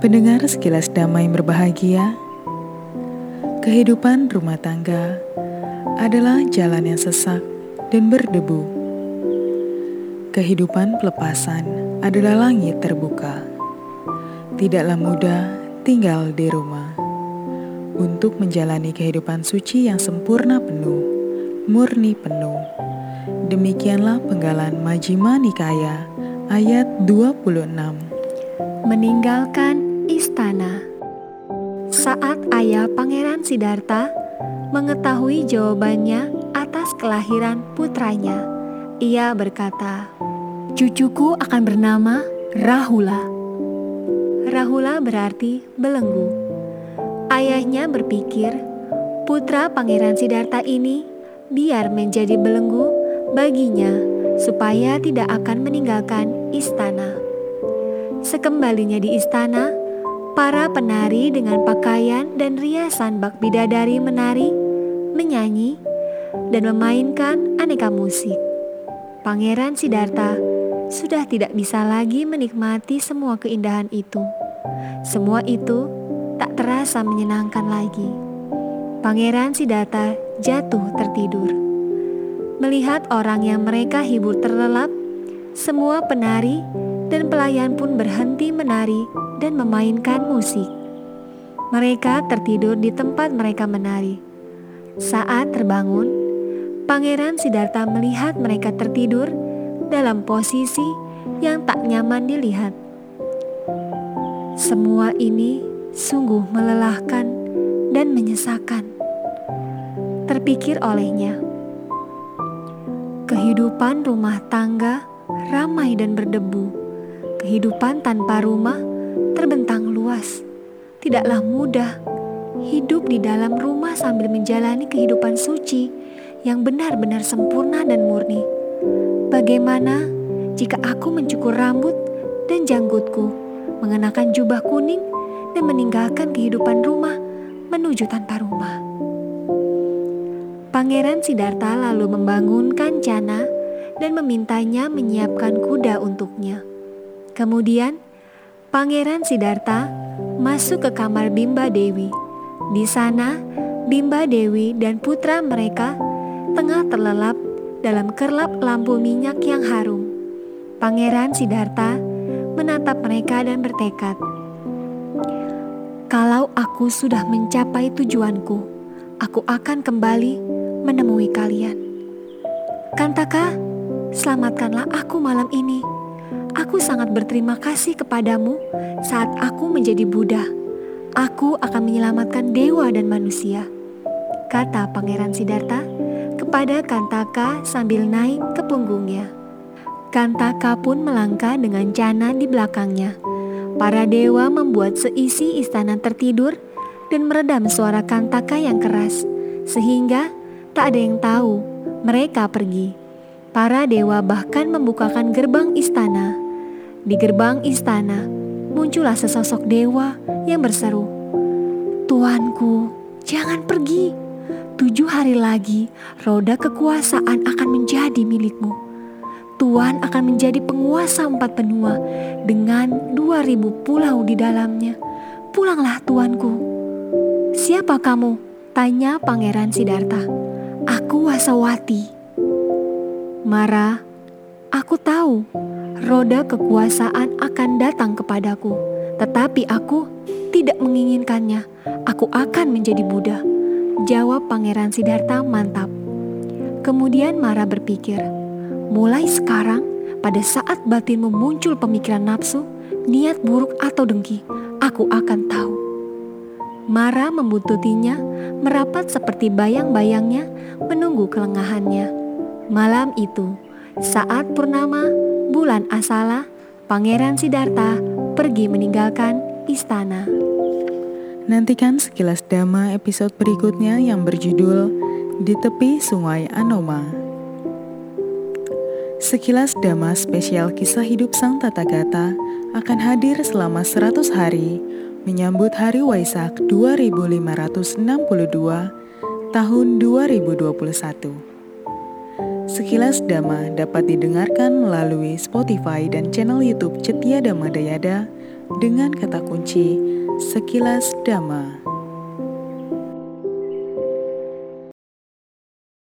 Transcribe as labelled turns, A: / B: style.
A: Pendengar sekilas damai berbahagia, kehidupan rumah tangga adalah jalan yang sesak dan berdebu. Kehidupan pelepasan adalah langit terbuka. Tidaklah mudah tinggal di rumah. Untuk menjalani kehidupan suci yang sempurna penuh, murni penuh. Demikianlah penggalan Majima Nikaya ayat 26.
B: Meninggalkan istana. Saat ayah Pangeran Sidarta mengetahui jawabannya atas kelahiran putranya, ia berkata, "Cucuku akan bernama Rahula." Rahula berarti belenggu. Ayahnya berpikir, putra Pangeran Sidarta ini biar menjadi belenggu baginya supaya tidak akan meninggalkan istana. Sekembalinya di istana, para penari dengan pakaian dan riasan bak bidadari menari, menyanyi, dan memainkan aneka musik. Pangeran Sidarta sudah tidak bisa lagi menikmati semua keindahan itu. Semua itu tak terasa menyenangkan lagi. Pangeran Sidarta jatuh tertidur. Melihat orang yang mereka hibur terlelap, semua penari dan pelayan pun berhenti menari dan memainkan musik. Mereka tertidur di tempat mereka menari. Saat terbangun, Pangeran Sidarta melihat mereka tertidur dalam posisi yang tak nyaman dilihat. Semua ini sungguh melelahkan dan menyesakan. Terpikir olehnya, kehidupan rumah tangga ramai dan berdebu Kehidupan tanpa rumah terbentang luas. Tidaklah mudah hidup di dalam rumah sambil menjalani kehidupan suci yang benar-benar sempurna dan murni. Bagaimana jika aku mencukur rambut dan janggutku, mengenakan jubah kuning dan meninggalkan kehidupan rumah menuju tanpa rumah? Pangeran Sidarta lalu membangunkan Jana dan memintanya menyiapkan kuda untuknya. Kemudian, Pangeran Sidarta masuk ke kamar Bimba Dewi. Di sana, Bimba Dewi dan putra mereka tengah terlelap dalam kerlap lampu minyak yang harum. Pangeran Sidarta menatap mereka dan bertekad, "Kalau aku sudah mencapai tujuanku, aku akan kembali menemui kalian." Kantaka, selamatkanlah aku malam ini Aku sangat berterima kasih kepadamu saat aku menjadi Buddha. Aku akan menyelamatkan dewa dan manusia, kata Pangeran Siddhartha kepada Kantaka sambil naik ke punggungnya. Kantaka pun melangkah dengan Jana di belakangnya. Para dewa membuat seisi istana tertidur dan meredam suara Kantaka yang keras, sehingga tak ada yang tahu mereka pergi. Para dewa bahkan membukakan gerbang istana. Di gerbang istana muncullah sesosok dewa yang berseru, "Tuanku, jangan pergi. Tujuh hari lagi roda kekuasaan akan menjadi milikmu. Tuan akan menjadi penguasa empat benua dengan dua ribu pulau di dalamnya. Pulanglah tuanku." "Siapa kamu?" tanya Pangeran Sidarta. "Aku Wasawati." Mara, aku tahu roda kekuasaan akan datang kepadaku, tetapi aku tidak menginginkannya. Aku akan menjadi Buddha. Jawab Pangeran Siddhartha mantap. Kemudian Mara berpikir, mulai sekarang pada saat batinmu muncul pemikiran nafsu, niat buruk atau dengki, aku akan tahu. Mara membuntutinya merapat seperti bayang-bayangnya menunggu kelengahannya. Malam itu, saat purnama bulan Asala, Pangeran Sidarta pergi meninggalkan istana.
A: Nantikan sekilas dama episode berikutnya yang berjudul Di Tepi Sungai Anoma. Sekilas dama spesial kisah hidup Sang Tata Gata akan hadir selama 100 hari menyambut Hari Waisak 2562 tahun 2021. Sekilas Dhamma dapat didengarkan melalui Spotify dan channel YouTube Cetia Dhamma Dayada dengan kata kunci Sekilas Dhamma.